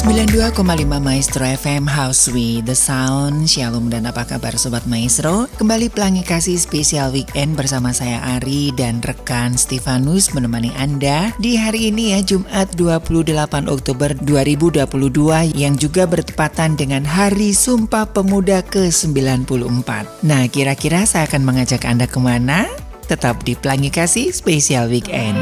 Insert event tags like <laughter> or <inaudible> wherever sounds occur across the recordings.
92,5 Maestro FM House with the Sound. Shalom dan apa kabar Sobat Maestro? Kembali pelangi kasih spesial weekend bersama saya Ari dan rekan Stefanus menemani Anda Di hari ini ya Jumat 28 Oktober 2022 Yang juga bertepatan dengan Hari Sumpah Pemuda ke-94 Nah kira-kira saya akan mengajak Anda ke mana? Tetap di pelangi kasih spesial weekend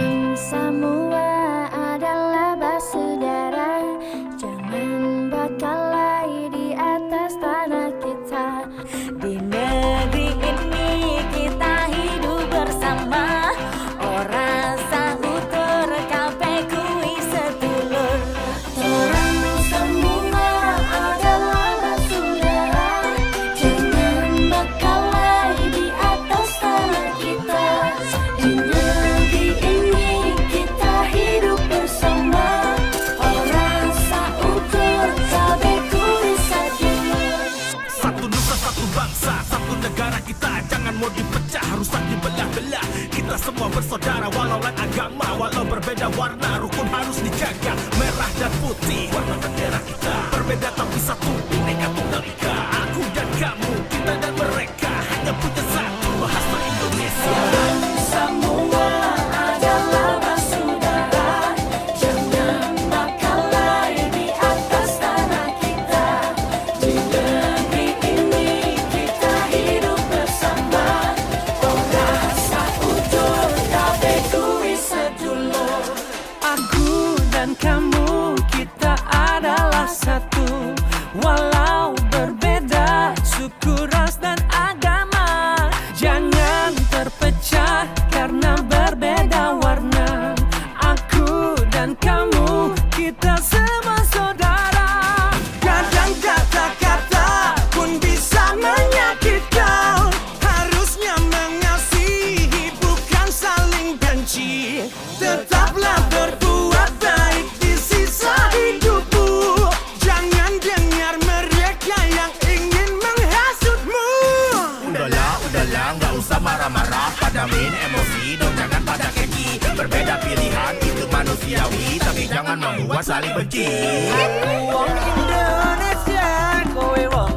warna rukun harus dijaga merah dan putih. Warna vitamin Emosi dong jangan pada keki. Berbeda pilihan itu manusiawi. Tapi jangan membuat saling benci. Aku wong Indonesia Kowe wong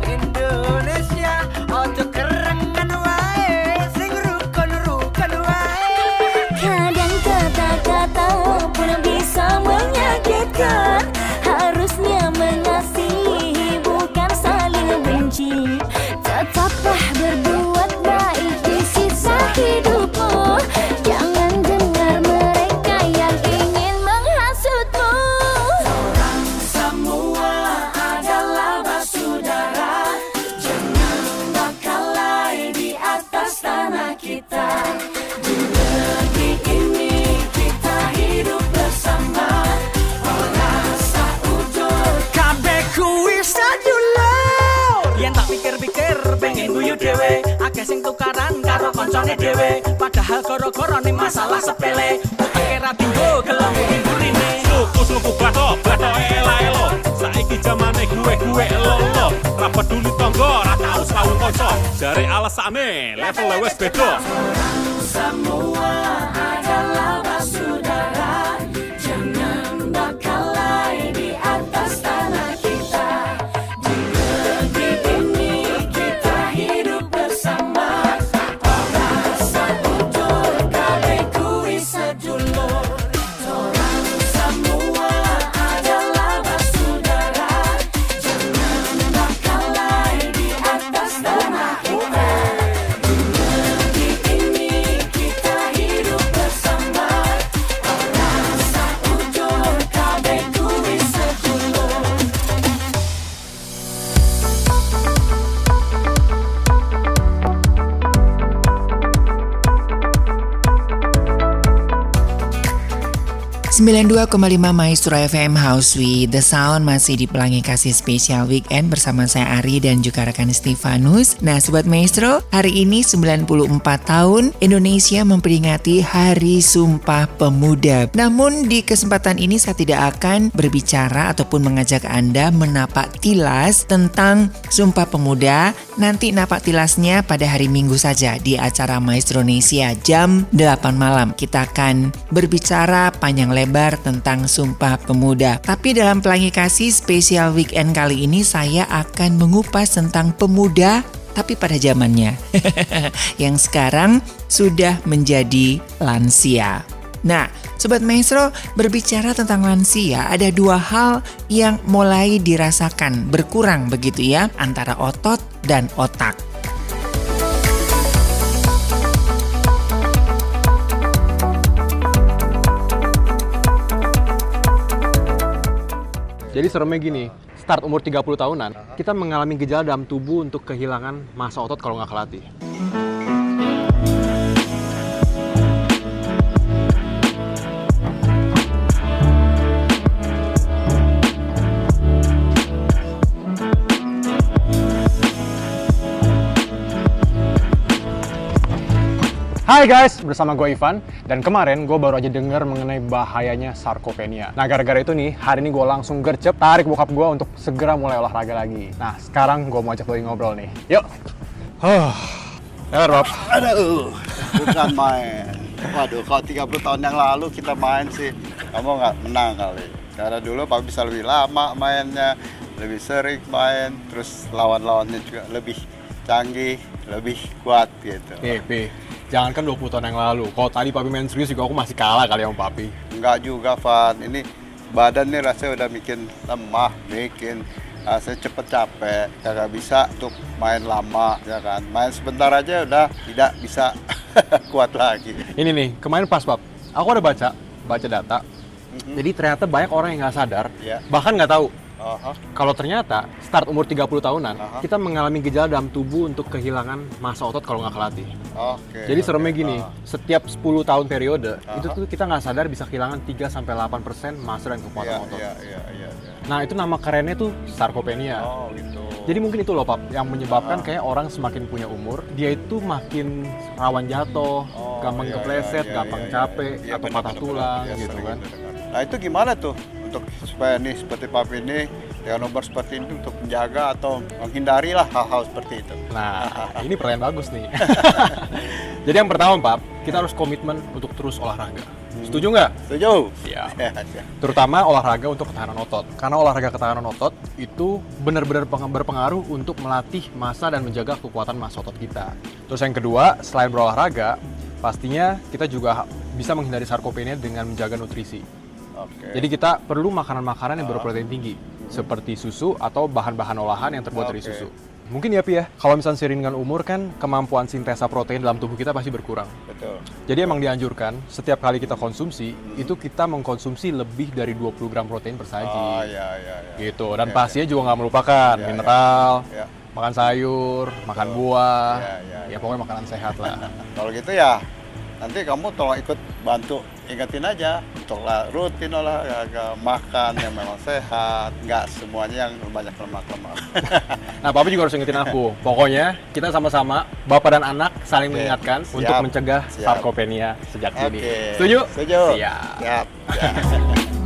koncone dhewe padahal gara-garane masalah sepele. Kok ora tinggo gelem ngurine suku suku bato bato elae elo saiki jamane gue gue lo lo. Ra peduli tonggo ra tau sawu kanca. Jare alasane level wes beda. Semua adalah 92,5 Maestro FM House with The Sound masih di Pelangi Kasih Spesial Weekend bersama saya Ari dan juga rekan Stefanus. Nah Sobat Maestro, hari ini 94 tahun Indonesia memperingati Hari Sumpah Pemuda. Namun di kesempatan ini saya tidak akan berbicara ataupun mengajak Anda menapak tilas tentang Sumpah Pemuda. Nanti napak tilasnya pada hari Minggu saja di acara Maestro Indonesia jam 8 malam. Kita akan berbicara panjang lebar lebar tentang Sumpah Pemuda. Tapi dalam Pelangi Kasih spesial weekend kali ini saya akan mengupas tentang pemuda tapi pada zamannya <laughs> yang sekarang sudah menjadi lansia. Nah, Sobat Maestro, berbicara tentang lansia, ada dua hal yang mulai dirasakan berkurang begitu ya, antara otot dan otak. Jadi seremnya gini, start umur 30 tahunan, kita mengalami gejala dalam tubuh untuk kehilangan massa otot kalau nggak kelatih. Hai guys, bersama gue Ivan dan kemarin gue baru aja denger mengenai bahayanya sarkopenia. Nah gara-gara itu nih, hari ini gue langsung gercep tarik bokap gue untuk segera mulai olahraga lagi. Nah sekarang gue mau ajak lo ngobrol nih. Yuk. Huh. Ya Rob. Aduh, bukan main. Waduh, kalau 30 tahun yang lalu kita main sih, kamu nggak menang kali. Karena dulu Pak bisa lebih lama mainnya, lebih sering main, terus lawan-lawannya juga lebih canggih, lebih kuat gitu. Nih, Pi. Jangan kan 20 tahun yang lalu. Kalau tadi papi main serius juga aku masih kalah kali sama papi. Enggak juga, Van. Ini badan nih rasanya udah bikin lemah, bikin saya cepet capek, kagak bisa untuk main lama, ya kan. Main sebentar aja udah tidak bisa <laughs> kuat lagi. Ini nih, kemarin pas, Pap. Aku ada baca, baca data. Mm-hmm. Jadi ternyata banyak orang yang nggak sadar, yeah. bahkan nggak tahu Kalau ternyata start umur 30 tahunan, uh-huh. kita mengalami gejala dalam tubuh untuk kehilangan massa otot kalau nggak kelatih. Okay, Jadi seremnya gini, uh-huh. setiap 10 tahun periode, uh-huh. itu tuh kita nggak sadar bisa kehilangan 3 sampai 8 persen massa dan kekuatan yeah, otot. Yeah, yeah, yeah, yeah. Nah itu nama kerennya tuh sarkopenia. Oh gitu. Jadi mungkin itu loh Pap, yang menyebabkan uh-huh. kayak orang semakin punya umur, dia itu makin rawan jatuh, oh, gampang iya, kepleset, iya, gampang iya, capek, iya, atau patah tulang iya, gitu kan. Nah itu gimana tuh? Untuk supaya nih seperti papi ini dengan nomor seperti ini untuk menjaga atau menghindari lah hal-hal seperti itu. Nah, <laughs> ini pertanyaan bagus nih. <laughs> Jadi yang pertama, Pak, kita harus komitmen untuk terus olahraga. Setuju nggak? Setuju. Ya. <laughs> Terutama olahraga untuk ketahanan otot. Karena olahraga ketahanan otot itu benar-benar berpengaruh untuk melatih massa dan menjaga kekuatan massa otot kita. Terus yang kedua, selain berolahraga, pastinya kita juga bisa menghindari sarkopenia dengan menjaga nutrisi. Okay. Jadi kita perlu makanan-makanan yang berprotein tinggi, seperti susu atau bahan-bahan olahan yang terbuat okay. dari susu. Mungkin ya Pi ya, kalau misalnya seiring dengan umur kan kemampuan sintesa protein dalam tubuh kita pasti berkurang. Betul. Jadi emang dianjurkan setiap kali kita konsumsi, hmm. itu kita mengkonsumsi lebih dari 20 gram protein per saji. Oh iya iya. iya. Gitu, dan ya, pastinya ya. juga nggak melupakan ya, mineral, ya. makan sayur, makan buah, ya, ya, ya. ya pokoknya makanan sehat lah. <laughs> kalau gitu ya nanti kamu tolong ikut bantu ingetin aja untuk rutin olahraga makan yang memang sehat nggak semuanya yang banyak lemak-lemak <laughs> nah papi juga harus ingetin aku pokoknya kita sama-sama bapak dan anak saling okay. mengingatkan Siap. untuk mencegah sarkopenia sejak okay. dini setuju setuju siap, Siap. Siap. <laughs>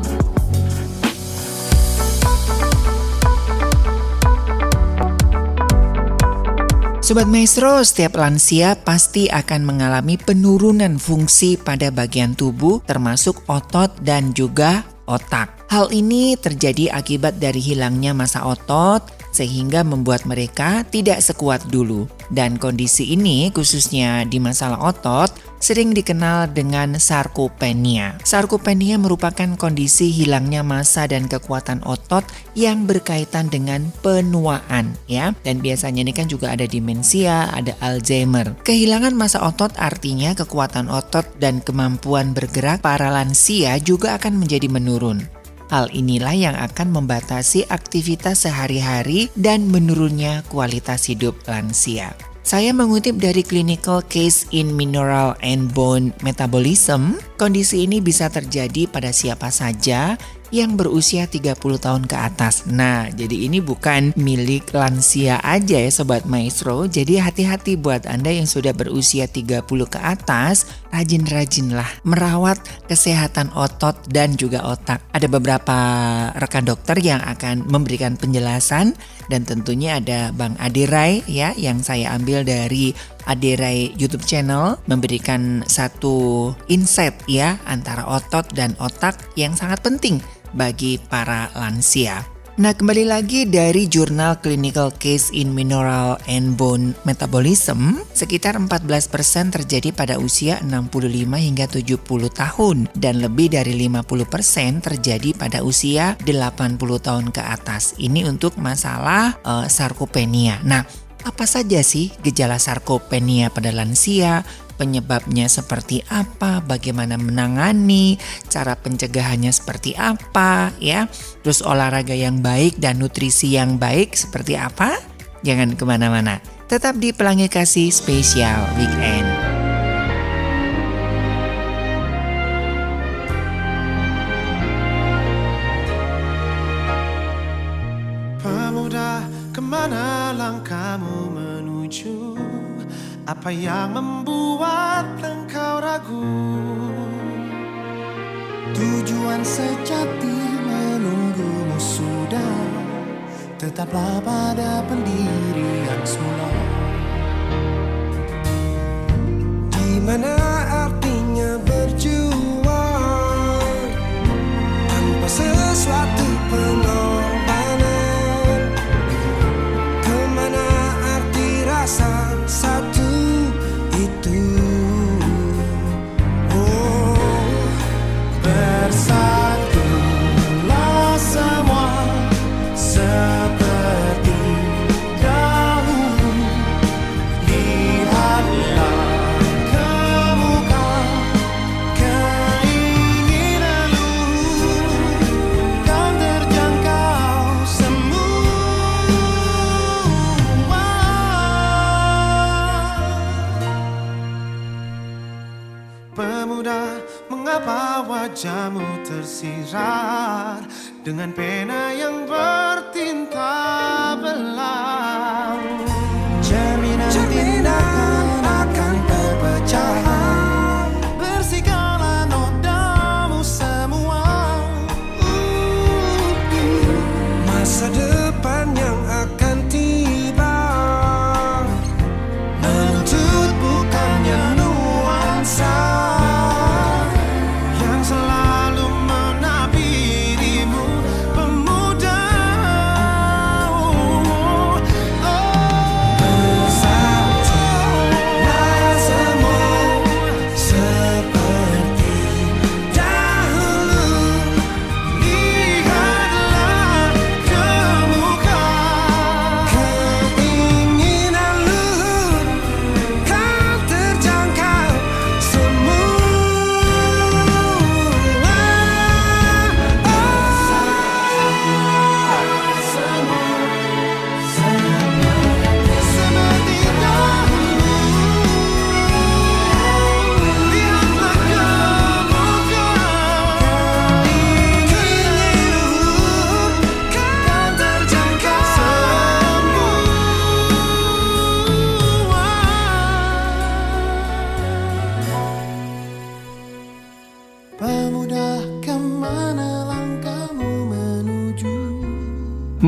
Sobat Maestro, setiap lansia pasti akan mengalami penurunan fungsi pada bagian tubuh termasuk otot dan juga otak. Hal ini terjadi akibat dari hilangnya masa otot sehingga membuat mereka tidak sekuat dulu. Dan kondisi ini khususnya di masalah otot sering dikenal dengan sarkopenia. Sarkopenia merupakan kondisi hilangnya massa dan kekuatan otot yang berkaitan dengan penuaan ya. Dan biasanya ini kan juga ada demensia, ada Alzheimer. Kehilangan massa otot artinya kekuatan otot dan kemampuan bergerak para lansia juga akan menjadi menurun. Hal inilah yang akan membatasi aktivitas sehari-hari dan menurunnya kualitas hidup lansia. Saya mengutip dari Clinical Case in Mineral and Bone Metabolism, kondisi ini bisa terjadi pada siapa saja yang berusia 30 tahun ke atas. Nah, jadi ini bukan milik lansia aja ya Sobat Maestro. Jadi hati-hati buat Anda yang sudah berusia 30 ke atas, rajin-rajinlah merawat kesehatan otot dan juga otak. Ada beberapa rekan dokter yang akan memberikan penjelasan dan tentunya ada Bang Adirai ya yang saya ambil dari Adirai YouTube channel memberikan satu insight ya antara otot dan otak yang sangat penting bagi para lansia. Nah, kembali lagi dari jurnal Clinical Case in Mineral and Bone Metabolism, sekitar 14% terjadi pada usia 65 hingga 70 tahun dan lebih dari 50% terjadi pada usia 80 tahun ke atas. Ini untuk masalah uh, sarkopenia. Nah, apa saja sih gejala sarkopenia pada lansia? penyebabnya seperti apa, bagaimana menangani, cara pencegahannya seperti apa, ya. Terus olahraga yang baik dan nutrisi yang baik seperti apa? Jangan ke mana-mana, tetap di Pelangi Kasih Spesial Weekend. Apa yang membuat engkau ragu? Tujuan sejati menunggumu sudah. Tetaplah pada pendirian semula. Di mana artinya berjuang? Tanpa sesuatu pengorbanan wajahmu tersirat dengan pena yang bertinta belang?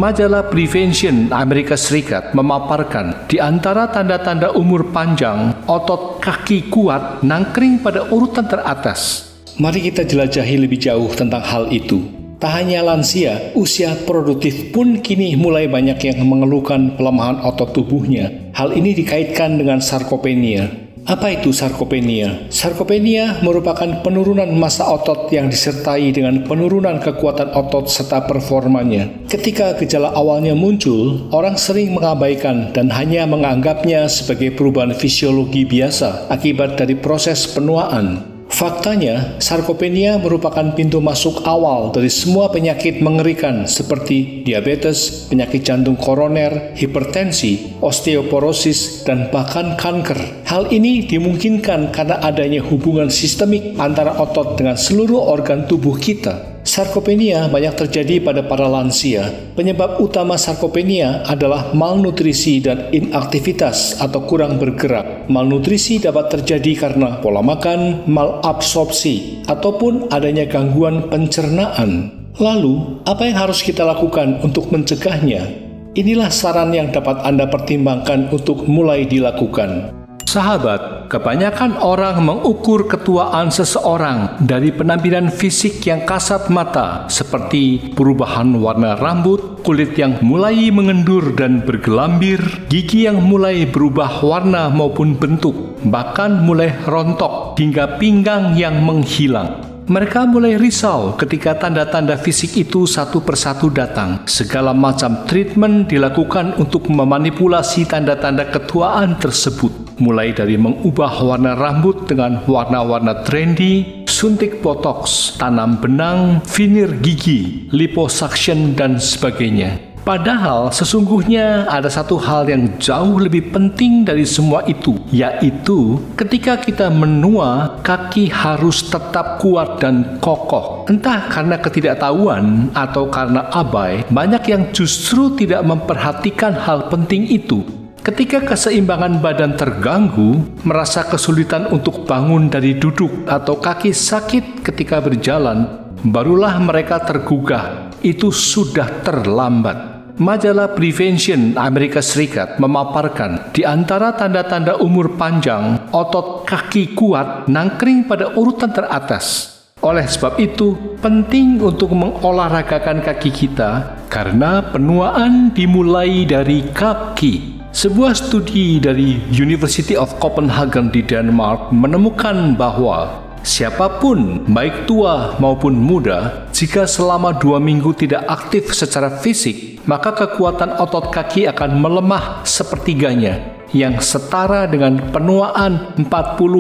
Majalah Prevention Amerika Serikat memaparkan di antara tanda-tanda umur panjang, otot kaki kuat nangkring pada urutan teratas. Mari kita jelajahi lebih jauh tentang hal itu. Tak hanya lansia, usia produktif pun kini mulai banyak yang mengeluhkan pelemahan otot tubuhnya. Hal ini dikaitkan dengan sarkopenia. Apa itu sarkopenia? Sarkopenia merupakan penurunan massa otot yang disertai dengan penurunan kekuatan otot serta performanya. Ketika gejala awalnya muncul, orang sering mengabaikan dan hanya menganggapnya sebagai perubahan fisiologi biasa akibat dari proses penuaan. Faktanya, sarkopenia merupakan pintu masuk awal dari semua penyakit mengerikan seperti diabetes, penyakit jantung koroner, hipertensi, osteoporosis, dan bahkan kanker. Hal ini dimungkinkan karena adanya hubungan sistemik antara otot dengan seluruh organ tubuh kita. Sarkopenia banyak terjadi pada para lansia. Penyebab utama sarkopenia adalah malnutrisi dan inaktivitas atau kurang bergerak. Malnutrisi dapat terjadi karena pola makan, malabsorpsi, ataupun adanya gangguan pencernaan. Lalu, apa yang harus kita lakukan untuk mencegahnya? Inilah saran yang dapat Anda pertimbangkan untuk mulai dilakukan. Sahabat, kebanyakan orang mengukur ketuaan seseorang dari penampilan fisik yang kasat mata, seperti perubahan warna rambut, kulit yang mulai mengendur dan bergelambir, gigi yang mulai berubah warna maupun bentuk, bahkan mulai rontok hingga pinggang yang menghilang. Mereka mulai risau ketika tanda-tanda fisik itu satu persatu datang. Segala macam treatment dilakukan untuk memanipulasi tanda-tanda ketuaan tersebut. Mulai dari mengubah warna rambut dengan warna-warna trendy, suntik botox, tanam benang, veneer gigi, liposuction, dan sebagainya. Padahal sesungguhnya ada satu hal yang jauh lebih penting dari semua itu, yaitu ketika kita menua, kaki harus tetap kuat dan kokoh. Entah karena ketidaktahuan atau karena abai, banyak yang justru tidak memperhatikan hal penting itu. Ketika keseimbangan badan terganggu, merasa kesulitan untuk bangun dari duduk atau kaki sakit ketika berjalan, barulah mereka tergugah. Itu sudah terlambat. Majalah Prevention Amerika Serikat memaparkan di antara tanda-tanda umur panjang, otot kaki kuat nangkring pada urutan teratas. Oleh sebab itu, penting untuk mengolahragakan kaki kita karena penuaan dimulai dari kaki. Sebuah studi dari University of Copenhagen di Denmark menemukan bahwa siapa pun, baik tua maupun muda, jika selama dua minggu tidak aktif secara fisik, maka kekuatan otot kaki akan melemah sepertiganya, yang setara dengan penuaan 40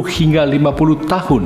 hingga 50 tahun.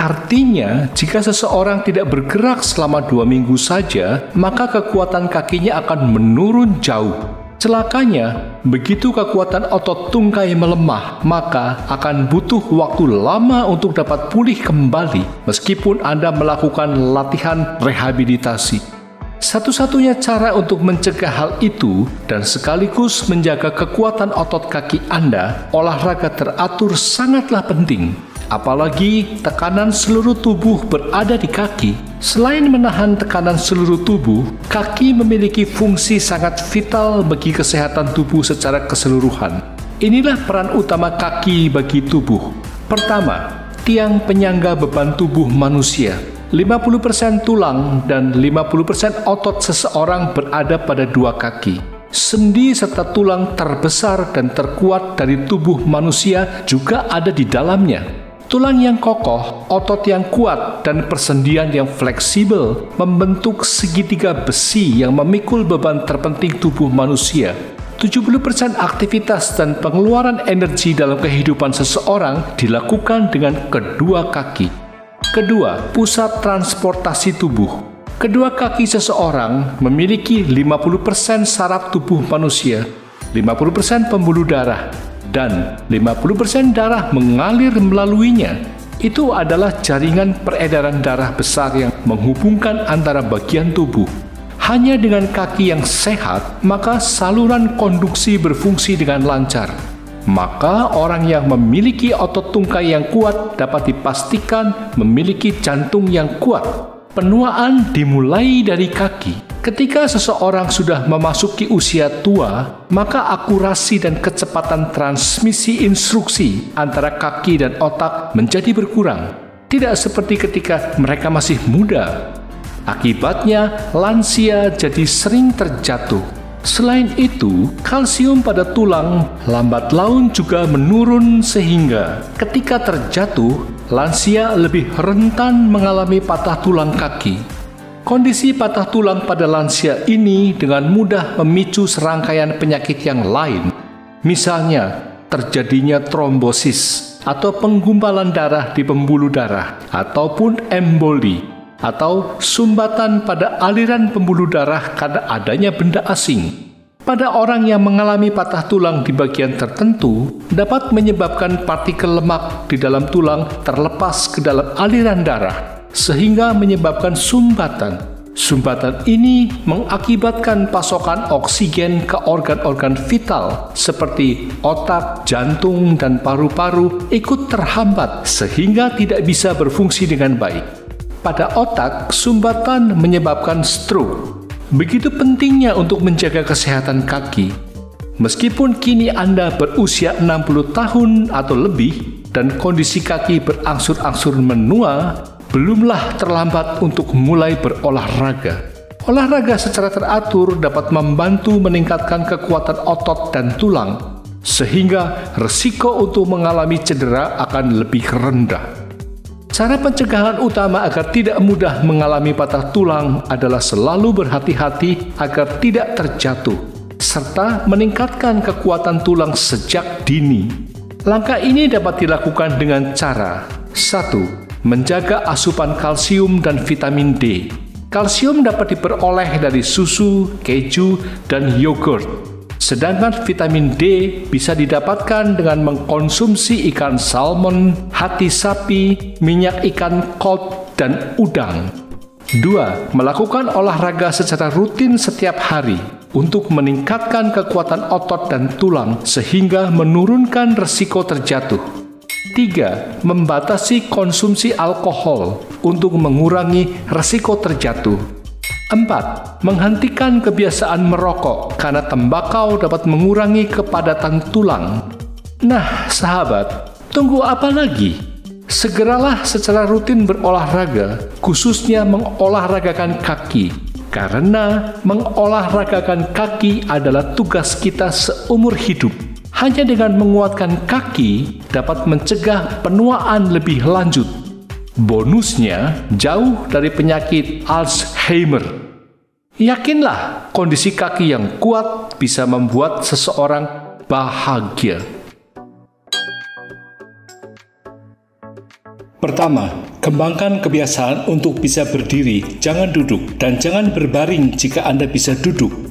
Artinya, jika seseorang tidak bergerak selama dua minggu saja, maka kekuatan kakinya akan menurun jauh. Celakanya, begitu kekuatan otot tungkai melemah, maka akan butuh waktu lama untuk dapat pulih kembali meskipun Anda melakukan latihan rehabilitasi. Satu-satunya cara untuk mencegah hal itu dan sekaligus menjaga kekuatan otot kaki Anda, olahraga teratur sangatlah penting. Apalagi tekanan seluruh tubuh berada di kaki. Selain menahan tekanan seluruh tubuh, kaki memiliki fungsi sangat vital bagi kesehatan tubuh secara keseluruhan. Inilah peran utama kaki bagi tubuh. Pertama, tiang penyangga beban tubuh manusia. 50% tulang dan 50% otot seseorang berada pada dua kaki. Sendi serta tulang terbesar dan terkuat dari tubuh manusia juga ada di dalamnya. Tulang yang kokoh, otot yang kuat, dan persendian yang fleksibel membentuk segitiga besi yang memikul beban terpenting tubuh manusia. 70% aktivitas dan pengeluaran energi dalam kehidupan seseorang dilakukan dengan kedua kaki. Kedua, pusat transportasi tubuh. Kedua kaki seseorang memiliki 50% saraf tubuh manusia, 50% pembuluh darah, dan 50% darah mengalir melaluinya. Itu adalah jaringan peredaran darah besar yang menghubungkan antara bagian tubuh. Hanya dengan kaki yang sehat, maka saluran konduksi berfungsi dengan lancar. Maka orang yang memiliki otot tungkai yang kuat dapat dipastikan memiliki jantung yang kuat. Penuaan dimulai dari kaki. Ketika seseorang sudah memasuki usia tua, maka akurasi dan kecepatan transmisi instruksi antara kaki dan otak menjadi berkurang. Tidak seperti ketika mereka masih muda. Akibatnya, lansia jadi sering terjatuh. Selain itu, kalsium pada tulang lambat laun juga menurun sehingga ketika terjatuh, lansia lebih rentan mengalami patah tulang kaki. Kondisi patah tulang pada lansia ini dengan mudah memicu serangkaian penyakit yang lain, misalnya terjadinya trombosis, atau penggumpalan darah di pembuluh darah ataupun emboli atau sumbatan pada aliran pembuluh darah karena adanya benda asing. Pada orang yang mengalami patah tulang di bagian tertentu, dapat menyebabkan partikel lemak di dalam tulang terlepas ke dalam aliran darah, sehingga menyebabkan sumbatan. Sumbatan ini mengakibatkan pasokan oksigen ke organ-organ vital seperti otak, jantung, dan paru-paru ikut terhambat sehingga tidak bisa berfungsi dengan baik. Pada otak, sumbatan menyebabkan stroke, Begitu pentingnya untuk menjaga kesehatan kaki. Meskipun kini Anda berusia 60 tahun atau lebih dan kondisi kaki berangsur-angsur menua, belumlah terlambat untuk mulai berolahraga. Olahraga secara teratur dapat membantu meningkatkan kekuatan otot dan tulang, sehingga resiko untuk mengalami cedera akan lebih rendah. Cara pencegahan utama agar tidak mudah mengalami patah tulang adalah selalu berhati-hati agar tidak terjatuh, serta meningkatkan kekuatan tulang sejak dini. Langkah ini dapat dilakukan dengan cara 1. Menjaga asupan kalsium dan vitamin D. Kalsium dapat diperoleh dari susu, keju, dan yogurt. Sedangkan vitamin D bisa didapatkan dengan mengkonsumsi ikan salmon, hati sapi, minyak ikan kod, dan udang. 2. Melakukan olahraga secara rutin setiap hari untuk meningkatkan kekuatan otot dan tulang sehingga menurunkan resiko terjatuh. 3. Membatasi konsumsi alkohol untuk mengurangi resiko terjatuh. 4. Menghentikan kebiasaan merokok karena tembakau dapat mengurangi kepadatan tulang. Nah, sahabat, tunggu apa lagi? Segeralah secara rutin berolahraga, khususnya mengolahragakan kaki. Karena mengolahragakan kaki adalah tugas kita seumur hidup. Hanya dengan menguatkan kaki dapat mencegah penuaan lebih lanjut Bonusnya, jauh dari penyakit Alzheimer. Yakinlah, kondisi kaki yang kuat bisa membuat seseorang bahagia. Pertama, kembangkan kebiasaan untuk bisa berdiri, jangan duduk, dan jangan berbaring jika Anda bisa duduk.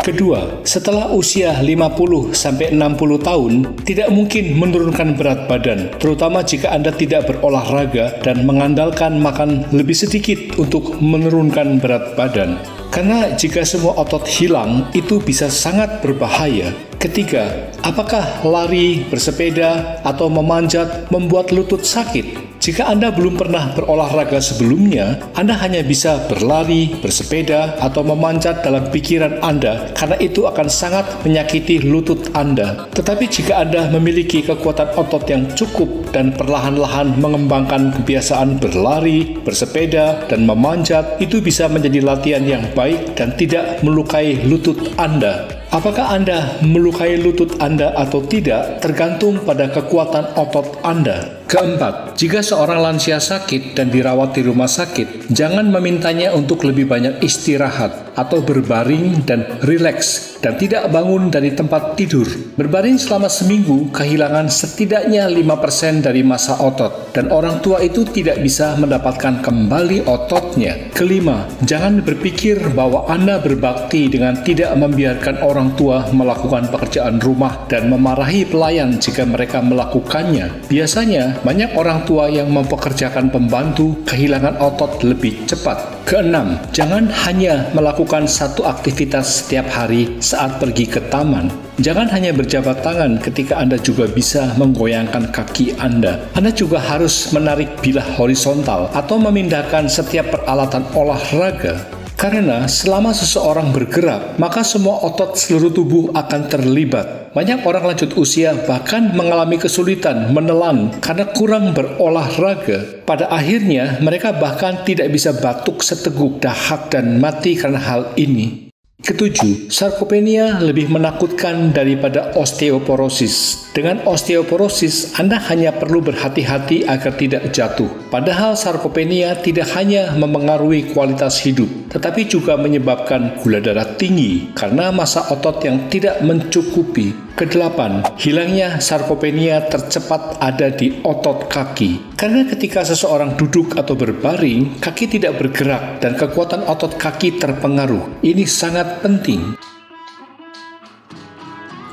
Kedua, setelah usia 50 sampai 60 tahun, tidak mungkin menurunkan berat badan, terutama jika Anda tidak berolahraga dan mengandalkan makan lebih sedikit untuk menurunkan berat badan. Karena jika semua otot hilang, itu bisa sangat berbahaya. Ketiga, apakah lari, bersepeda, atau memanjat membuat lutut sakit? Jika Anda belum pernah berolahraga sebelumnya, Anda hanya bisa berlari, bersepeda, atau memanjat dalam pikiran Anda karena itu akan sangat menyakiti lutut Anda. Tetapi jika Anda memiliki kekuatan otot yang cukup dan perlahan-lahan mengembangkan kebiasaan berlari, bersepeda, dan memanjat, itu bisa menjadi latihan yang baik dan tidak melukai lutut Anda. Apakah Anda melukai lutut Anda atau tidak tergantung pada kekuatan otot Anda. Keempat, jika seorang lansia sakit dan dirawat di rumah sakit, jangan memintanya untuk lebih banyak istirahat atau berbaring dan rileks dan tidak bangun dari tempat tidur. Berbaring selama seminggu kehilangan setidaknya 5% dari masa otot dan orang tua itu tidak bisa mendapatkan kembali ototnya. Kelima, jangan berpikir bahwa Anda berbakti dengan tidak membiarkan orang tua melakukan pekerjaan rumah dan memarahi pelayan jika mereka melakukannya. Biasanya, banyak orang tua yang mempekerjakan pembantu kehilangan otot lebih cepat. Keenam, jangan hanya melakukan satu aktivitas setiap hari saat pergi ke taman. Jangan hanya berjabat tangan ketika Anda juga bisa menggoyangkan kaki Anda. Anda juga harus menarik bilah horizontal atau memindahkan setiap peralatan olahraga karena selama seseorang bergerak, maka semua otot seluruh tubuh akan terlibat. Banyak orang lanjut usia bahkan mengalami kesulitan menelan karena kurang berolahraga. Pada akhirnya, mereka bahkan tidak bisa batuk seteguk dahak dan mati karena hal ini. Ketujuh, sarkopenia lebih menakutkan daripada osteoporosis. Dengan osteoporosis, Anda hanya perlu berhati-hati agar tidak jatuh. Padahal sarkopenia tidak hanya mempengaruhi kualitas hidup, tetapi juga menyebabkan gula darah tinggi karena massa otot yang tidak mencukupi. Kedelapan, hilangnya sarkopenia tercepat ada di otot kaki. Karena ketika seseorang duduk atau berbaring, kaki tidak bergerak dan kekuatan otot kaki terpengaruh. Ini sangat penting.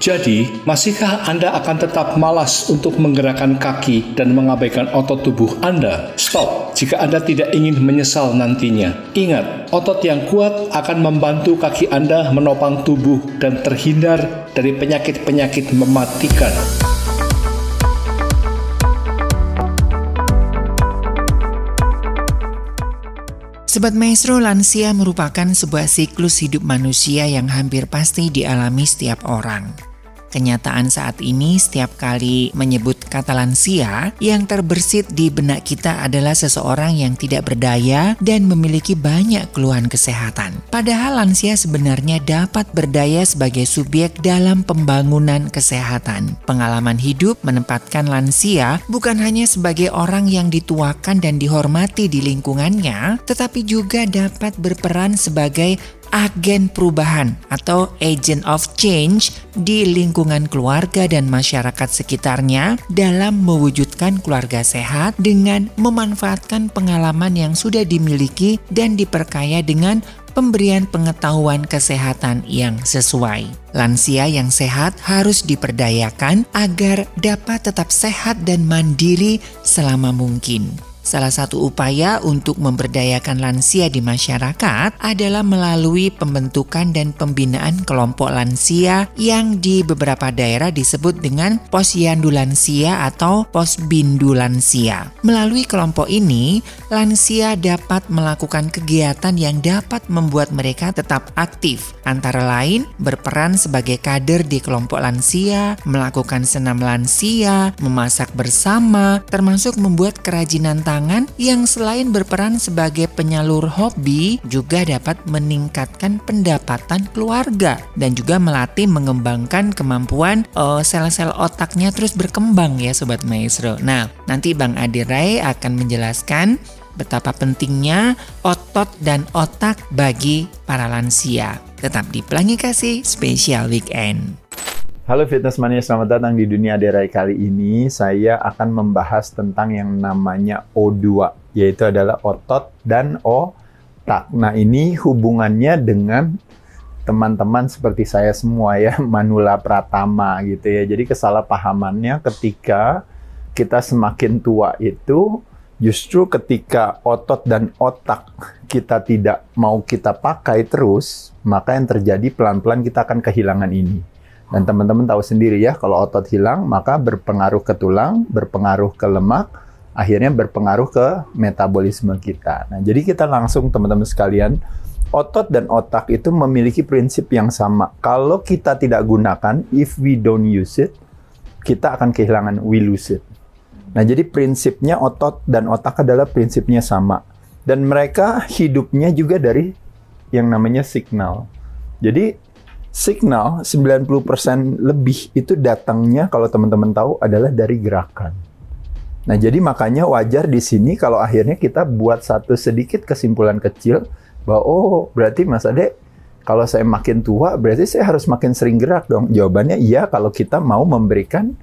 Jadi, masihkah Anda akan tetap malas untuk menggerakkan kaki dan mengabaikan otot tubuh Anda? Stop jika Anda tidak ingin menyesal nantinya. Ingat, otot yang kuat akan membantu kaki Anda menopang tubuh dan terhindar dari penyakit-penyakit mematikan. Sobat Maestro, lansia merupakan sebuah siklus hidup manusia yang hampir pasti dialami setiap orang. Kenyataan saat ini setiap kali menyebut kata lansia, yang terbersit di benak kita adalah seseorang yang tidak berdaya dan memiliki banyak keluhan kesehatan. Padahal lansia sebenarnya dapat berdaya sebagai subjek dalam pembangunan kesehatan. Pengalaman hidup menempatkan lansia bukan hanya sebagai orang yang dituakan dan dihormati di lingkungannya, tetapi juga dapat berperan sebagai agen perubahan atau agent of change di lingkungan keluarga dan masyarakat sekitarnya dalam mewujudkan keluarga sehat dengan memanfaatkan pengalaman yang sudah dimiliki dan diperkaya dengan pemberian pengetahuan kesehatan yang sesuai. Lansia yang sehat harus diperdayakan agar dapat tetap sehat dan mandiri selama mungkin. Salah satu upaya untuk memberdayakan lansia di masyarakat adalah melalui pembentukan dan pembinaan kelompok lansia yang di beberapa daerah disebut dengan posyandu lansia atau posbindu lansia. Melalui kelompok ini, lansia dapat melakukan kegiatan yang dapat membuat mereka tetap aktif, antara lain berperan sebagai kader di kelompok lansia, melakukan senam lansia, memasak bersama, termasuk membuat kerajinan tangan yang selain berperan sebagai penyalur hobi juga dapat meningkatkan pendapatan keluarga dan juga melatih mengembangkan kemampuan uh, sel-sel otaknya terus berkembang ya sobat maestro. Nah, nanti Bang Adirai akan menjelaskan betapa pentingnya otot dan otak bagi para lansia. Tetap di Pelangi Kasih Spesial Weekend. Halo Fitness Mania, selamat datang di Dunia Derai kali ini. Saya akan membahas tentang yang namanya O2, yaitu adalah otot dan otak. Nah ini hubungannya dengan teman-teman seperti saya semua ya, <laughs> Manula Pratama gitu ya. Jadi kesalahpahamannya ketika kita semakin tua itu justru ketika otot dan otak kita tidak mau kita pakai terus, maka yang terjadi pelan-pelan kita akan kehilangan ini. Dan teman-teman tahu sendiri ya, kalau otot hilang, maka berpengaruh ke tulang, berpengaruh ke lemak, akhirnya berpengaruh ke metabolisme kita. Nah, jadi kita langsung teman-teman sekalian, otot dan otak itu memiliki prinsip yang sama. Kalau kita tidak gunakan, if we don't use it, kita akan kehilangan we lose it. Nah, jadi prinsipnya otot dan otak adalah prinsipnya sama. Dan mereka hidupnya juga dari yang namanya signal. Jadi signal 90% lebih itu datangnya kalau teman-teman tahu adalah dari gerakan. Nah, jadi makanya wajar di sini kalau akhirnya kita buat satu sedikit kesimpulan kecil bahwa oh, berarti Mas Ade kalau saya makin tua berarti saya harus makin sering gerak dong. Jawabannya iya kalau kita mau memberikan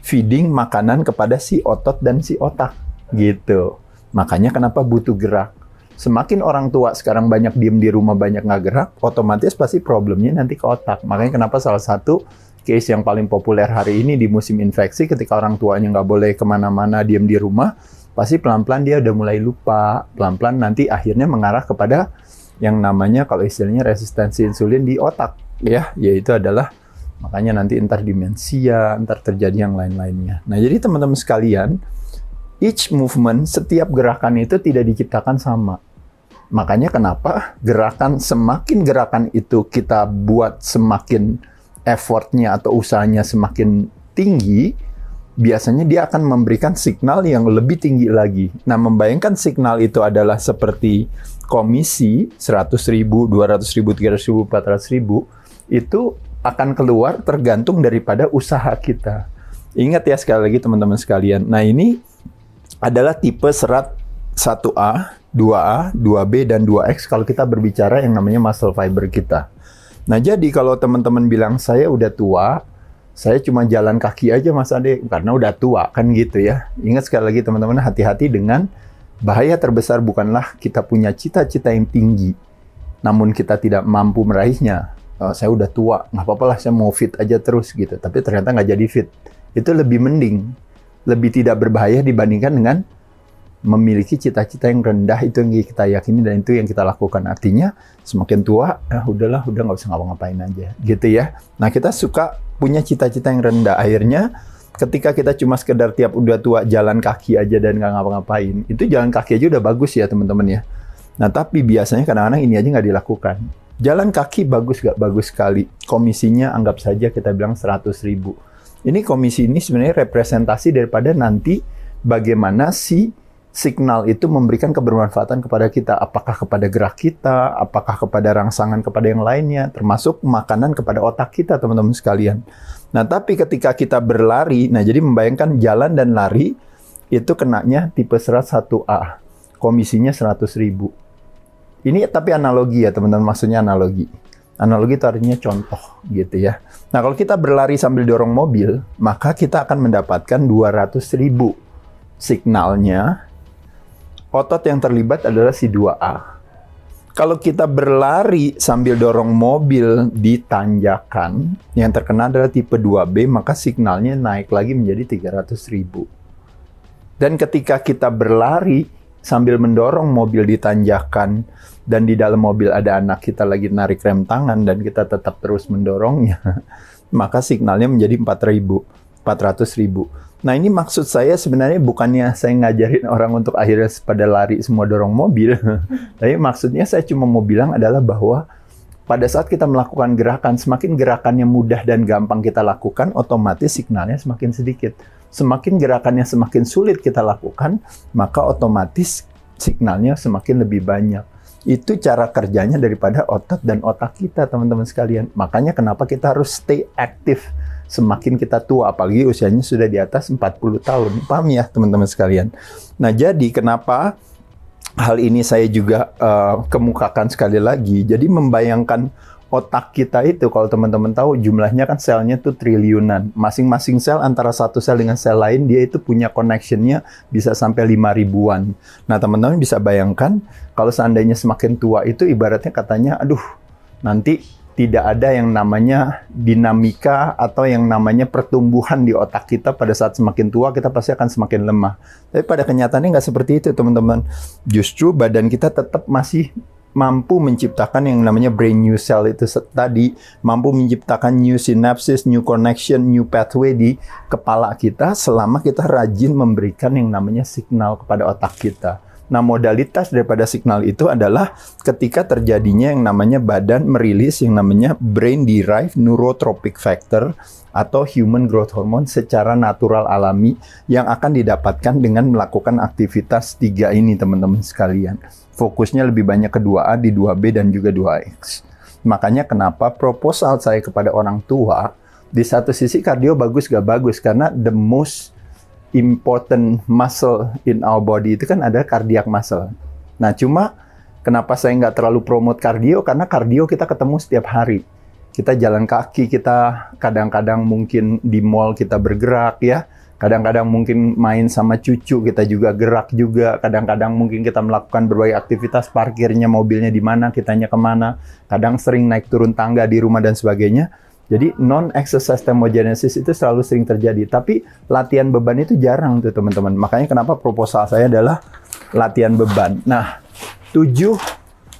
feeding makanan kepada si otot dan si otak gitu. Makanya kenapa butuh gerak semakin orang tua sekarang banyak diem di rumah, banyak nggak gerak, otomatis pasti problemnya nanti ke otak. Makanya kenapa salah satu case yang paling populer hari ini di musim infeksi ketika orang tuanya nggak boleh ke mana-mana, diem di rumah, pasti pelan-pelan dia udah mulai lupa, pelan-pelan nanti akhirnya mengarah kepada yang namanya kalau istilahnya resistensi insulin di otak, ya, yaitu adalah makanya nanti entar demensia, entar terjadi yang lain-lainnya. Nah, jadi teman-teman sekalian, each movement, setiap gerakan itu tidak diciptakan sama Makanya kenapa gerakan semakin gerakan itu kita buat semakin effortnya atau usahanya semakin tinggi, biasanya dia akan memberikan signal yang lebih tinggi lagi. Nah, membayangkan signal itu adalah seperti komisi 100 ribu, 200 ribu, 300 ribu, 400 ribu, itu akan keluar tergantung daripada usaha kita. Ingat ya sekali lagi teman-teman sekalian. Nah, ini adalah tipe serat 1A, 2A, 2B, dan 2X kalau kita berbicara yang namanya muscle fiber kita. Nah, jadi kalau teman-teman bilang, saya udah tua, saya cuma jalan kaki aja Mas Ade, karena udah tua, kan gitu ya. Ingat sekali lagi teman-teman, hati-hati dengan bahaya terbesar bukanlah kita punya cita-cita yang tinggi, namun kita tidak mampu meraihnya. Eh, saya udah tua, nggak apa-apa lah saya mau fit aja terus gitu. Tapi ternyata nggak jadi fit. Itu lebih mending, lebih tidak berbahaya dibandingkan dengan memiliki cita-cita yang rendah itu yang kita yakini dan itu yang kita lakukan. Artinya semakin tua, ah udahlah, udah nggak usah ngapa-ngapain aja, gitu ya. Nah kita suka punya cita-cita yang rendah. Akhirnya ketika kita cuma sekedar tiap udah tua jalan kaki aja dan nggak ngapa-ngapain, itu jalan kaki aja udah bagus ya teman-teman ya. Nah tapi biasanya kadang-kadang ini aja nggak dilakukan. Jalan kaki bagus nggak bagus sekali. Komisinya anggap saja kita bilang 100 ribu. Ini komisi ini sebenarnya representasi daripada nanti bagaimana si signal itu memberikan kebermanfaatan kepada kita. Apakah kepada gerak kita, apakah kepada rangsangan kepada yang lainnya, termasuk makanan kepada otak kita, teman-teman sekalian. Nah, tapi ketika kita berlari, nah jadi membayangkan jalan dan lari, itu kenanya tipe serat 1A. Komisinya 100 ribu. Ini tapi analogi ya, teman-teman. Maksudnya analogi. Analogi itu artinya contoh gitu ya. Nah, kalau kita berlari sambil dorong mobil, maka kita akan mendapatkan 200 ribu signalnya otot yang terlibat adalah si 2A. Kalau kita berlari sambil dorong mobil di tanjakan, yang terkena adalah tipe 2B, maka signalnya naik lagi menjadi 300 ribu. Dan ketika kita berlari sambil mendorong mobil di tanjakan, dan di dalam mobil ada anak kita lagi narik rem tangan, dan kita tetap terus mendorongnya, <laughs> maka signalnya menjadi 4.000, 400 ribu. Nah ini maksud saya sebenarnya bukannya saya ngajarin orang untuk akhirnya pada lari semua dorong mobil. <laughs> Tapi maksudnya saya cuma mau bilang adalah bahwa pada saat kita melakukan gerakan, semakin gerakannya mudah dan gampang kita lakukan, otomatis signalnya semakin sedikit. Semakin gerakannya semakin sulit kita lakukan, maka otomatis signalnya semakin lebih banyak. Itu cara kerjanya daripada otot dan otak kita, teman-teman sekalian. Makanya kenapa kita harus stay aktif semakin kita tua, apalagi usianya sudah di atas 40 tahun. Paham ya teman-teman sekalian? Nah jadi kenapa hal ini saya juga uh, kemukakan sekali lagi. Jadi membayangkan otak kita itu kalau teman-teman tahu jumlahnya kan selnya tuh triliunan. Masing-masing sel antara satu sel dengan sel lain dia itu punya connectionnya bisa sampai lima ribuan. Nah teman-teman bisa bayangkan kalau seandainya semakin tua itu ibaratnya katanya aduh nanti tidak ada yang namanya dinamika atau yang namanya pertumbuhan di otak kita pada saat semakin tua kita pasti akan semakin lemah. Tapi pada kenyataannya nggak seperti itu teman-teman. Justru badan kita tetap masih mampu menciptakan yang namanya brain new cell itu tadi, mampu menciptakan new synapses, new connection, new pathway di kepala kita selama kita rajin memberikan yang namanya signal kepada otak kita. Nah, modalitas daripada signal itu adalah ketika terjadinya yang namanya badan merilis yang namanya brain derived neurotropic factor atau human growth hormone secara natural alami yang akan didapatkan dengan melakukan aktivitas tiga ini teman-teman sekalian. Fokusnya lebih banyak ke 2A di 2B dan juga 2X. Makanya kenapa proposal saya kepada orang tua di satu sisi kardio bagus gak bagus karena the most important muscle in our body itu kan ada cardiac muscle. Nah, cuma kenapa saya nggak terlalu promote kardio? Karena kardio kita ketemu setiap hari. Kita jalan kaki, kita kadang-kadang mungkin di mall kita bergerak ya. Kadang-kadang mungkin main sama cucu, kita juga gerak juga. Kadang-kadang mungkin kita melakukan berbagai aktivitas, parkirnya mobilnya di mana, kitanya ke mana. Kadang sering naik turun tangga di rumah dan sebagainya jadi non-exercise thermogenesis itu selalu sering terjadi. Tapi latihan beban itu jarang tuh teman-teman. Makanya kenapa proposal saya adalah latihan beban. Nah, tujuh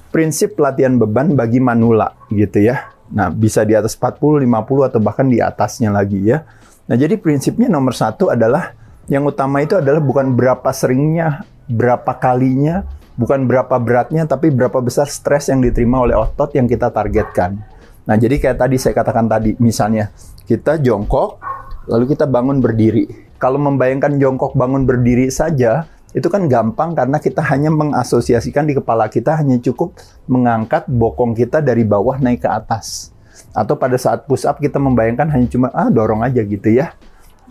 prinsip latihan beban bagi manula gitu ya. Nah, bisa di atas 40, 50 atau bahkan di atasnya lagi ya. Nah, jadi prinsipnya nomor satu adalah yang utama itu adalah bukan berapa seringnya, berapa kalinya, bukan berapa beratnya, tapi berapa besar stres yang diterima oleh otot yang kita targetkan. Nah, jadi kayak tadi saya katakan tadi, misalnya kita jongkok, lalu kita bangun berdiri. Kalau membayangkan jongkok bangun berdiri saja, itu kan gampang karena kita hanya mengasosiasikan di kepala kita hanya cukup mengangkat bokong kita dari bawah naik ke atas. Atau pada saat push up kita membayangkan hanya cuma ah dorong aja gitu ya.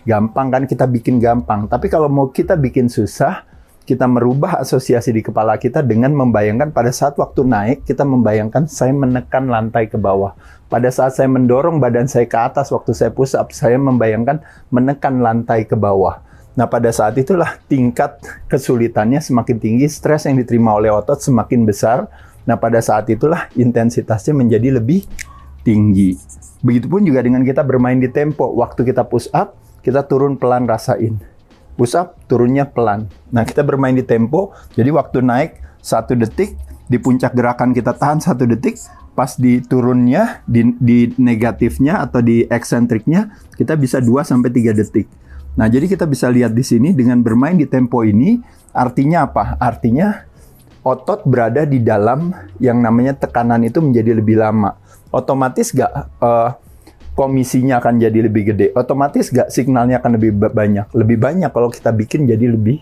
gampang kan kita bikin gampang. Tapi kalau mau kita bikin susah, kita merubah asosiasi di kepala kita dengan membayangkan pada saat waktu naik, kita membayangkan saya menekan lantai ke bawah. Pada saat saya mendorong badan saya ke atas waktu saya push up, saya membayangkan menekan lantai ke bawah. Nah, pada saat itulah tingkat kesulitannya semakin tinggi, stres yang diterima oleh otot semakin besar. Nah, pada saat itulah intensitasnya menjadi lebih tinggi. Begitupun juga dengan kita bermain di tempo. Waktu kita push up, kita turun pelan rasain. Push up, turunnya pelan. Nah, kita bermain di tempo, jadi waktu naik satu detik, di puncak gerakan kita tahan satu detik, pas di turunnya, di, di negatifnya atau di eksentriknya, kita bisa 2 sampai 3 detik. Nah, jadi kita bisa lihat di sini dengan bermain di tempo ini, artinya apa? Artinya otot berada di dalam yang namanya tekanan itu menjadi lebih lama. Otomatis gak eh, komisinya akan jadi lebih gede. Otomatis gak signalnya akan lebih ba- banyak. Lebih banyak kalau kita bikin jadi lebih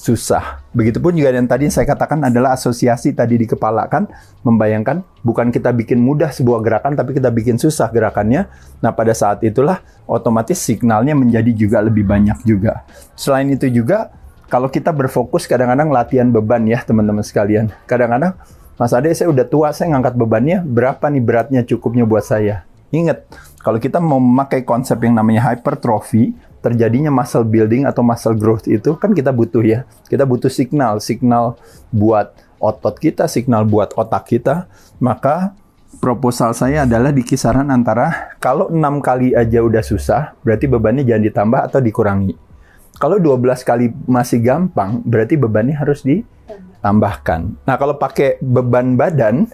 susah. Begitupun juga yang tadi saya katakan adalah asosiasi tadi di kepala kan membayangkan bukan kita bikin mudah sebuah gerakan tapi kita bikin susah gerakannya. Nah, pada saat itulah otomatis signalnya menjadi juga lebih banyak juga. Selain itu juga kalau kita berfokus kadang-kadang latihan beban ya teman-teman sekalian. Kadang-kadang Mas Ade saya udah tua, saya ngangkat bebannya berapa nih beratnya cukupnya buat saya. Ingat, kalau kita memakai konsep yang namanya hypertrophy, terjadinya muscle building atau muscle growth itu kan kita butuh ya. Kita butuh signal, signal buat otot kita, signal buat otak kita. Maka proposal saya adalah di kisaran antara kalau enam kali aja udah susah, berarti bebannya jangan ditambah atau dikurangi. Kalau 12 kali masih gampang, berarti bebannya harus ditambahkan. Nah, kalau pakai beban badan,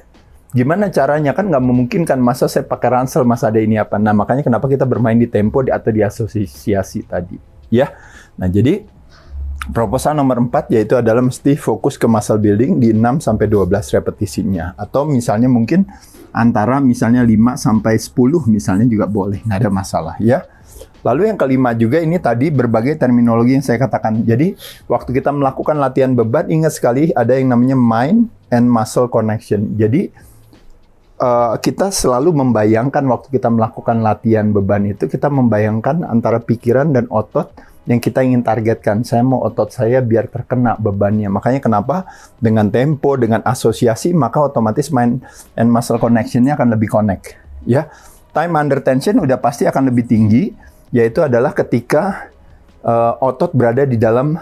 gimana caranya? Kan nggak memungkinkan masa saya pakai ransel, masa ada ini apa. Nah, makanya kenapa kita bermain di tempo di atau di asosiasi tadi. Ya, nah jadi proposal nomor 4 yaitu adalah mesti fokus ke muscle building di 6 sampai 12 repetisinya. Atau misalnya mungkin antara misalnya 5 sampai 10 misalnya juga boleh, nggak ada masalah ya. Lalu yang kelima juga ini tadi berbagai terminologi yang saya katakan. Jadi waktu kita melakukan latihan beban ingat sekali ada yang namanya mind and muscle connection. Jadi eh, kita selalu membayangkan waktu kita melakukan latihan beban itu kita membayangkan antara pikiran dan otot yang kita ingin targetkan. Saya mau otot saya biar terkena bebannya. Makanya kenapa dengan tempo, dengan asosiasi, maka otomatis mind and muscle connection-nya akan lebih connect. Ya, time under tension udah pasti akan lebih tinggi, yaitu adalah ketika eh, otot berada di dalam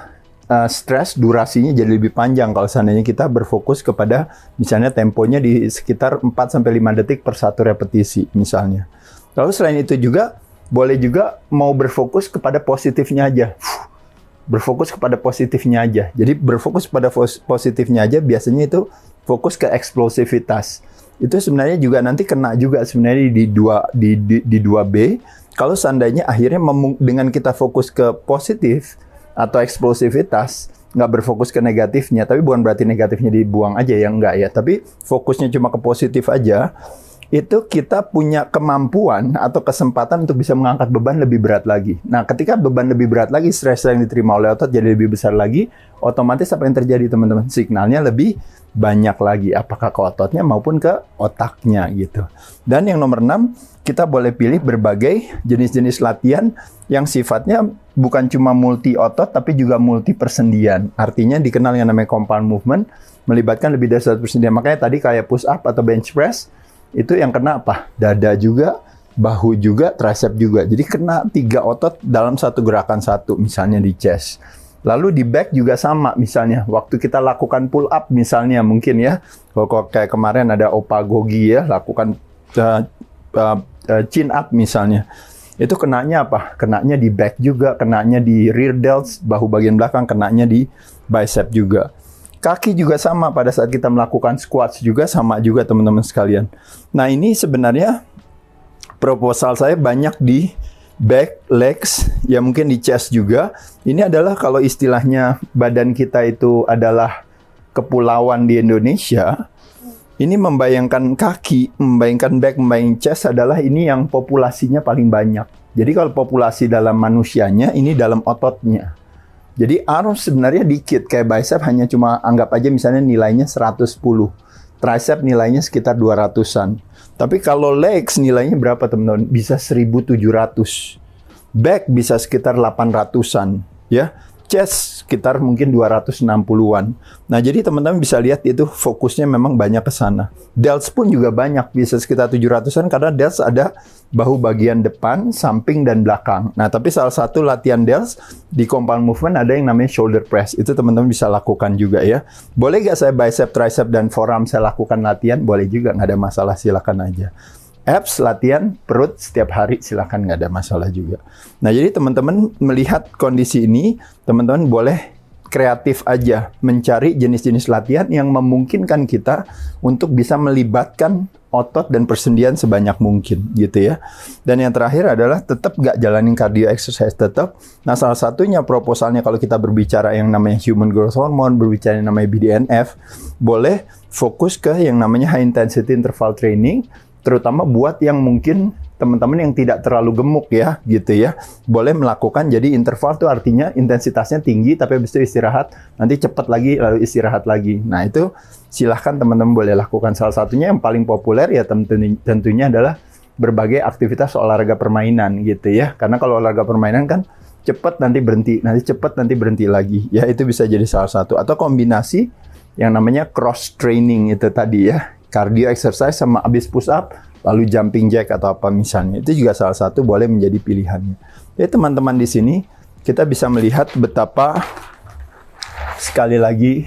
eh, stres, durasinya jadi lebih panjang kalau seandainya kita berfokus kepada misalnya temponya di sekitar 4 sampai 5 detik per satu repetisi misalnya. Lalu selain itu juga boleh juga mau berfokus kepada positifnya aja. Berfokus kepada positifnya aja. Jadi berfokus pada positifnya aja biasanya itu fokus ke eksplosivitas. Itu sebenarnya juga nanti kena juga sebenarnya di dua di di, di 2B. Kalau seandainya akhirnya dengan kita fokus ke positif atau eksplosivitas, nggak berfokus ke negatifnya, tapi bukan berarti negatifnya dibuang aja ya enggak ya, tapi fokusnya cuma ke positif aja, itu kita punya kemampuan atau kesempatan untuk bisa mengangkat beban lebih berat lagi. Nah, ketika beban lebih berat lagi, stres yang diterima oleh otot jadi lebih besar lagi, otomatis apa yang terjadi teman-teman? Signalnya lebih banyak lagi, apakah ke ototnya maupun ke otaknya gitu. Dan yang nomor 6, kita boleh pilih berbagai jenis-jenis latihan yang sifatnya bukan cuma multi otot tapi juga multi persendian. Artinya dikenal yang namanya compound movement, melibatkan lebih dari satu persendian. Makanya tadi kayak push up atau bench press, itu yang kena apa? Dada juga, bahu juga, tricep juga. Jadi kena tiga otot dalam satu gerakan satu, misalnya di chest. Lalu di back juga sama, misalnya waktu kita lakukan pull up misalnya mungkin ya, kalau kayak kemarin ada Opa Gogi ya, lakukan uh, uh, uh, chin up misalnya. Itu kenanya apa? Kenanya di back juga, kenanya di rear delts, bahu bagian belakang, kenanya di bicep juga. Kaki juga sama pada saat kita melakukan squats juga sama juga teman-teman sekalian. Nah ini sebenarnya proposal saya banyak di back, legs, ya mungkin di chest juga. Ini adalah kalau istilahnya badan kita itu adalah kepulauan di Indonesia. Ini membayangkan kaki, membayangkan back, membayangkan chest adalah ini yang populasinya paling banyak. Jadi kalau populasi dalam manusianya, ini dalam ototnya. Jadi arm sebenarnya dikit, kayak bicep hanya cuma anggap aja misalnya nilainya 110. Tricep nilainya sekitar 200-an. Tapi kalau legs nilainya berapa teman-teman? Bisa 1700. back bisa sekitar 800-an, ya. Chest sekitar mungkin 260-an. Nah, jadi teman-teman bisa lihat itu fokusnya memang banyak ke sana. Delts pun juga banyak, bisa sekitar 700-an karena delts ada bahu bagian depan, samping, dan belakang. Nah, tapi salah satu latihan delts di compound movement ada yang namanya shoulder press. Itu teman-teman bisa lakukan juga ya. Boleh nggak saya bicep, tricep, dan forearm saya lakukan latihan? Boleh juga, nggak ada masalah, silakan aja abs latihan perut setiap hari silakan nggak ada masalah juga. Nah jadi teman-teman melihat kondisi ini teman-teman boleh kreatif aja mencari jenis-jenis latihan yang memungkinkan kita untuk bisa melibatkan otot dan persendian sebanyak mungkin gitu ya. Dan yang terakhir adalah tetap nggak jalanin cardio exercise tetap. Nah salah satunya proposalnya kalau kita berbicara yang namanya human growth hormone, berbicara yang namanya BDNF, boleh fokus ke yang namanya high intensity interval training terutama buat yang mungkin teman-teman yang tidak terlalu gemuk ya gitu ya. Boleh melakukan jadi interval itu artinya intensitasnya tinggi tapi habis itu istirahat nanti cepat lagi lalu istirahat lagi. Nah itu silahkan teman-teman boleh lakukan. Salah satunya yang paling populer ya tentunya, tentunya adalah berbagai aktivitas olahraga permainan gitu ya. Karena kalau olahraga permainan kan cepat nanti berhenti nanti cepat nanti berhenti lagi. Ya itu bisa jadi salah satu. Atau kombinasi yang namanya cross training itu tadi ya cardio exercise sama abis push up, lalu jumping jack atau apa misalnya. Itu juga salah satu boleh menjadi pilihannya. Jadi teman-teman di sini kita bisa melihat betapa sekali lagi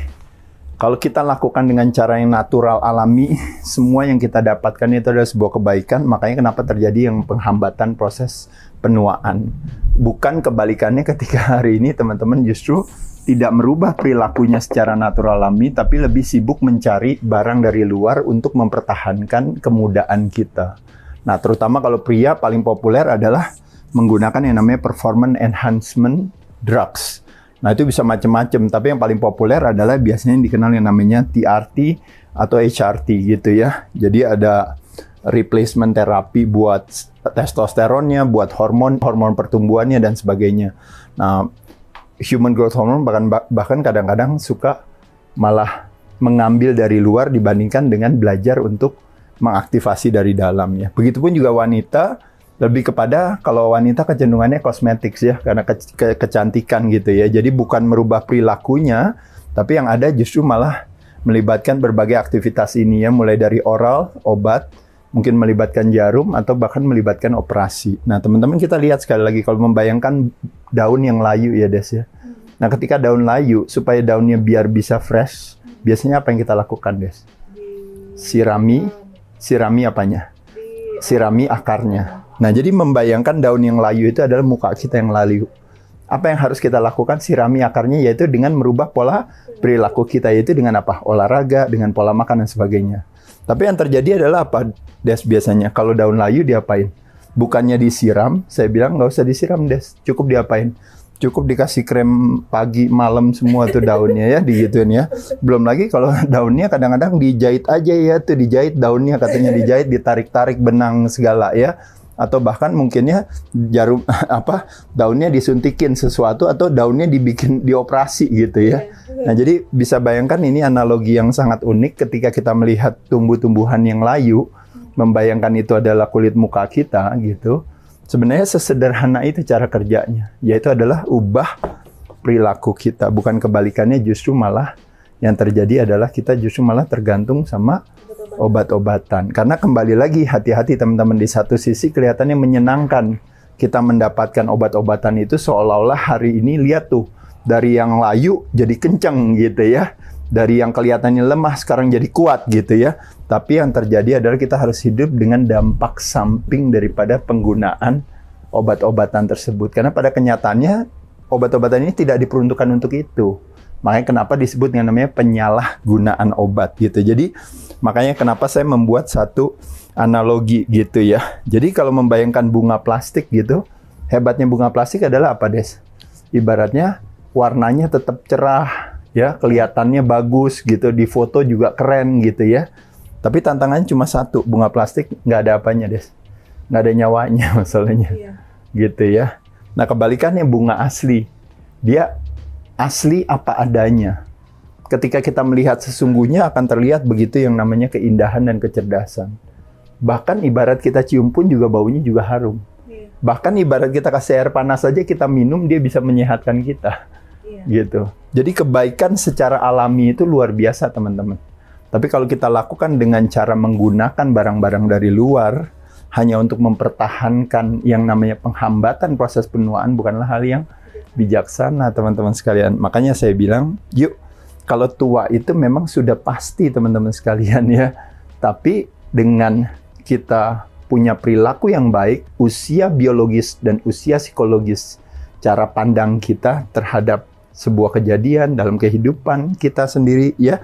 kalau kita lakukan dengan cara yang natural alami, <laughs> semua yang kita dapatkan itu adalah sebuah kebaikan. Makanya kenapa terjadi yang penghambatan proses penuaan. Bukan kebalikannya ketika hari ini teman-teman justru tidak merubah perilakunya secara natural alami, tapi lebih sibuk mencari barang dari luar untuk mempertahankan kemudaan kita. Nah, terutama kalau pria paling populer adalah menggunakan yang namanya performance enhancement drugs. Nah, itu bisa macam-macam, tapi yang paling populer adalah biasanya yang dikenal yang namanya TRT atau HRT gitu ya. Jadi ada replacement terapi buat testosteronnya, buat hormon, hormon pertumbuhannya dan sebagainya. Nah, human growth hormone bahkan bahkan kadang-kadang suka malah mengambil dari luar dibandingkan dengan belajar untuk mengaktifasi dari dalamnya. Begitupun juga wanita lebih kepada kalau wanita kecenderungannya kosmetik ya karena ke, ke, kecantikan gitu ya. Jadi bukan merubah perilakunya, tapi yang ada justru malah melibatkan berbagai aktivitas ini ya mulai dari oral, obat, mungkin melibatkan jarum atau bahkan melibatkan operasi. Nah, teman-teman kita lihat sekali lagi kalau membayangkan daun yang layu ya Des ya. Nah, ketika daun layu supaya daunnya biar bisa fresh, biasanya apa yang kita lakukan Des? Sirami, sirami apanya? Sirami akarnya. Nah, jadi membayangkan daun yang layu itu adalah muka kita yang layu. Apa yang harus kita lakukan? Sirami akarnya yaitu dengan merubah pola perilaku kita yaitu dengan apa? Olahraga, dengan pola makan dan sebagainya. Tapi yang terjadi adalah apa? Des biasanya kalau daun layu diapain? Bukannya disiram, saya bilang nggak usah disiram Des, cukup diapain? Cukup dikasih krem pagi malam semua tuh daunnya ya digituin ya. Belum lagi kalau <laughs> daunnya kadang-kadang dijahit aja ya tuh dijahit daunnya katanya dijahit ditarik-tarik benang segala ya atau bahkan mungkinnya jarum <laughs> apa daunnya disuntikin sesuatu atau daunnya dibikin dioperasi gitu ya. Nah, jadi bisa bayangkan ini analogi yang sangat unik ketika kita melihat tumbuh-tumbuhan yang layu, membayangkan itu adalah kulit muka kita gitu. Sebenarnya sesederhana itu cara kerjanya, yaitu adalah ubah perilaku kita, bukan kebalikannya justru malah yang terjadi adalah kita justru malah tergantung sama obat-obatan. Karena kembali lagi hati-hati teman-teman di satu sisi kelihatannya menyenangkan kita mendapatkan obat-obatan itu seolah-olah hari ini lihat tuh dari yang layu jadi kenceng gitu ya. Dari yang kelihatannya lemah sekarang jadi kuat gitu ya. Tapi yang terjadi adalah kita harus hidup dengan dampak samping daripada penggunaan obat-obatan tersebut. Karena pada kenyataannya obat-obatan ini tidak diperuntukkan untuk itu. Makanya kenapa disebut yang namanya penyalahgunaan obat gitu. Jadi makanya kenapa saya membuat satu analogi gitu ya. Jadi kalau membayangkan bunga plastik gitu, hebatnya bunga plastik adalah apa, Des? Ibaratnya warnanya tetap cerah, ya, kelihatannya bagus gitu, di foto juga keren gitu ya. Tapi tantangannya cuma satu, bunga plastik nggak ada apanya, Des. Nggak ada nyawanya <laughs> masalahnya. Gitu ya. Nah, kebalikannya bunga asli. Dia asli apa adanya. Ketika kita melihat sesungguhnya akan terlihat begitu yang namanya keindahan dan kecerdasan. Bahkan ibarat kita cium pun juga baunya juga harum. Bahkan ibarat kita kasih air panas saja kita minum dia bisa menyehatkan kita. Gitu. Jadi kebaikan secara alami itu luar biasa, teman-teman. Tapi kalau kita lakukan dengan cara menggunakan barang-barang dari luar hanya untuk mempertahankan yang namanya penghambatan proses penuaan bukanlah hal yang bijaksana, teman-teman sekalian. Makanya saya bilang, yuk kalau tua itu memang sudah pasti teman-teman sekalian ya. Tapi dengan kita punya perilaku yang baik, usia biologis dan usia psikologis, cara pandang kita terhadap sebuah kejadian dalam kehidupan kita sendiri ya,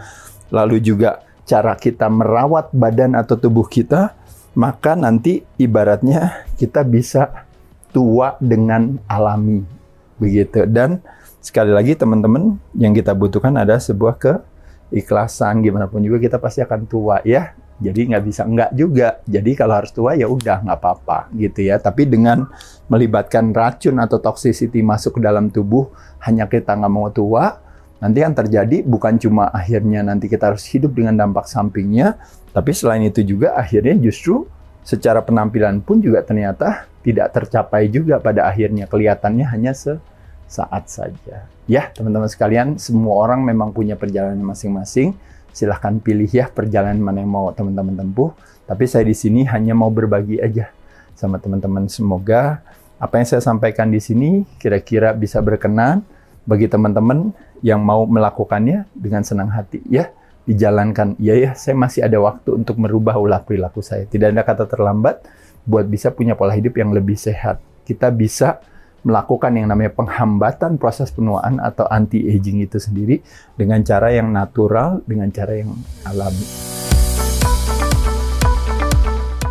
lalu juga cara kita merawat badan atau tubuh kita, maka nanti ibaratnya kita bisa tua dengan alami begitu. Dan sekali lagi teman-teman yang kita butuhkan ada sebuah keikhlasan. Gimana pun juga kita pasti akan tua ya. Jadi nggak bisa enggak juga. Jadi kalau harus tua ya udah nggak apa-apa gitu ya. Tapi dengan melibatkan racun atau toxicity masuk ke dalam tubuh hanya kita nggak mau tua nanti yang terjadi bukan cuma akhirnya nanti kita harus hidup dengan dampak sampingnya tapi selain itu juga akhirnya justru secara penampilan pun juga ternyata tidak tercapai juga pada akhirnya kelihatannya hanya sesaat saja. Ya, teman-teman sekalian, semua orang memang punya perjalanan masing-masing. Silahkan pilih ya perjalanan mana yang mau teman-teman tempuh. Tapi saya di sini hanya mau berbagi aja sama teman-teman. Semoga apa yang saya sampaikan di sini kira-kira bisa berkenan bagi teman-teman yang mau melakukannya dengan senang hati ya dijalankan. Ya ya, saya masih ada waktu untuk merubah ulah perilaku saya. Tidak ada kata terlambat buat bisa punya pola hidup yang lebih sehat. Kita bisa melakukan yang namanya penghambatan proses penuaan atau anti aging itu sendiri dengan cara yang natural, dengan cara yang alami.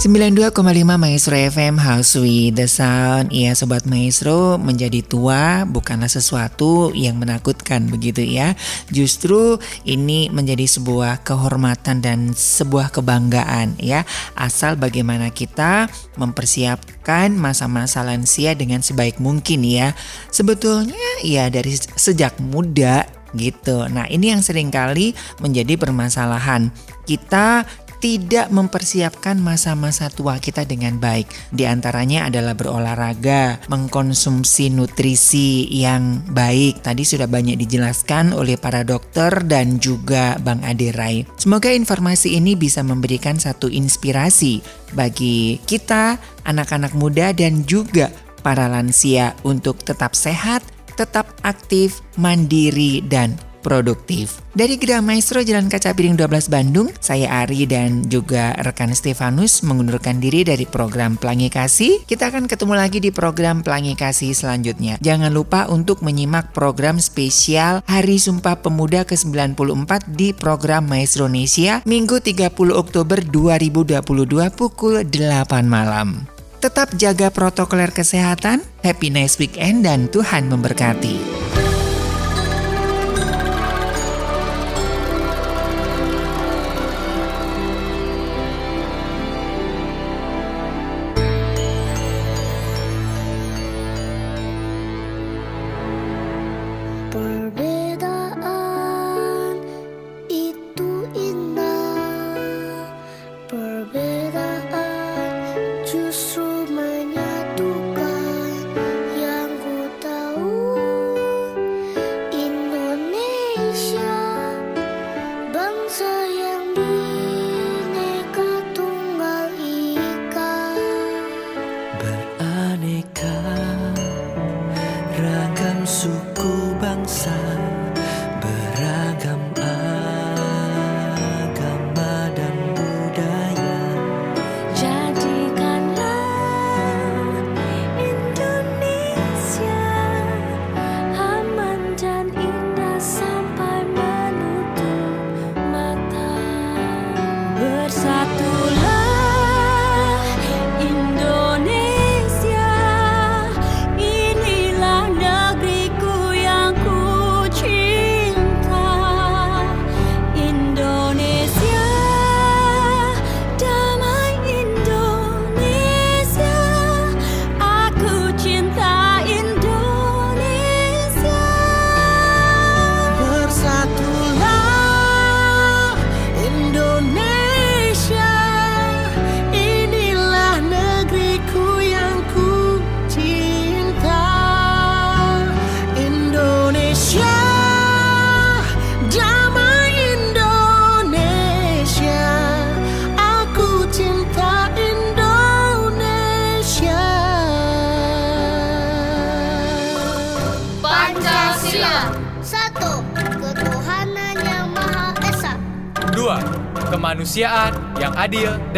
92,5 Maestro FM House with the Sound. Iya Sobat Maestro menjadi tua bukanlah sesuatu yang menakutkan begitu ya. Justru ini menjadi sebuah kehormatan dan sebuah kebanggaan ya. Asal bagaimana kita mempersiapkan masa-masa lansia dengan sebaik mungkin ya. Sebetulnya ya dari sejak muda gitu. Nah ini yang sering kali menjadi permasalahan. Kita tidak mempersiapkan masa-masa tua kita dengan baik. Di antaranya adalah berolahraga, mengkonsumsi nutrisi yang baik. Tadi sudah banyak dijelaskan oleh para dokter dan juga Bang Ade Rai. Semoga informasi ini bisa memberikan satu inspirasi bagi kita, anak-anak muda dan juga para lansia untuk tetap sehat, tetap aktif, mandiri, dan produktif. Dari Gedang Maestro Jalan Kaca Piring 12 Bandung, saya Ari dan juga rekan Stefanus mengundurkan diri dari program Pelangi Kasih. Kita akan ketemu lagi di program Pelangi Kasih selanjutnya. Jangan lupa untuk menyimak program spesial Hari Sumpah Pemuda ke-94 di program Maestro Nesia Minggu 30 Oktober 2022 pukul 8 malam. Tetap jaga protokoler kesehatan, happy nice weekend dan Tuhan memberkati.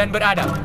Dan beradab.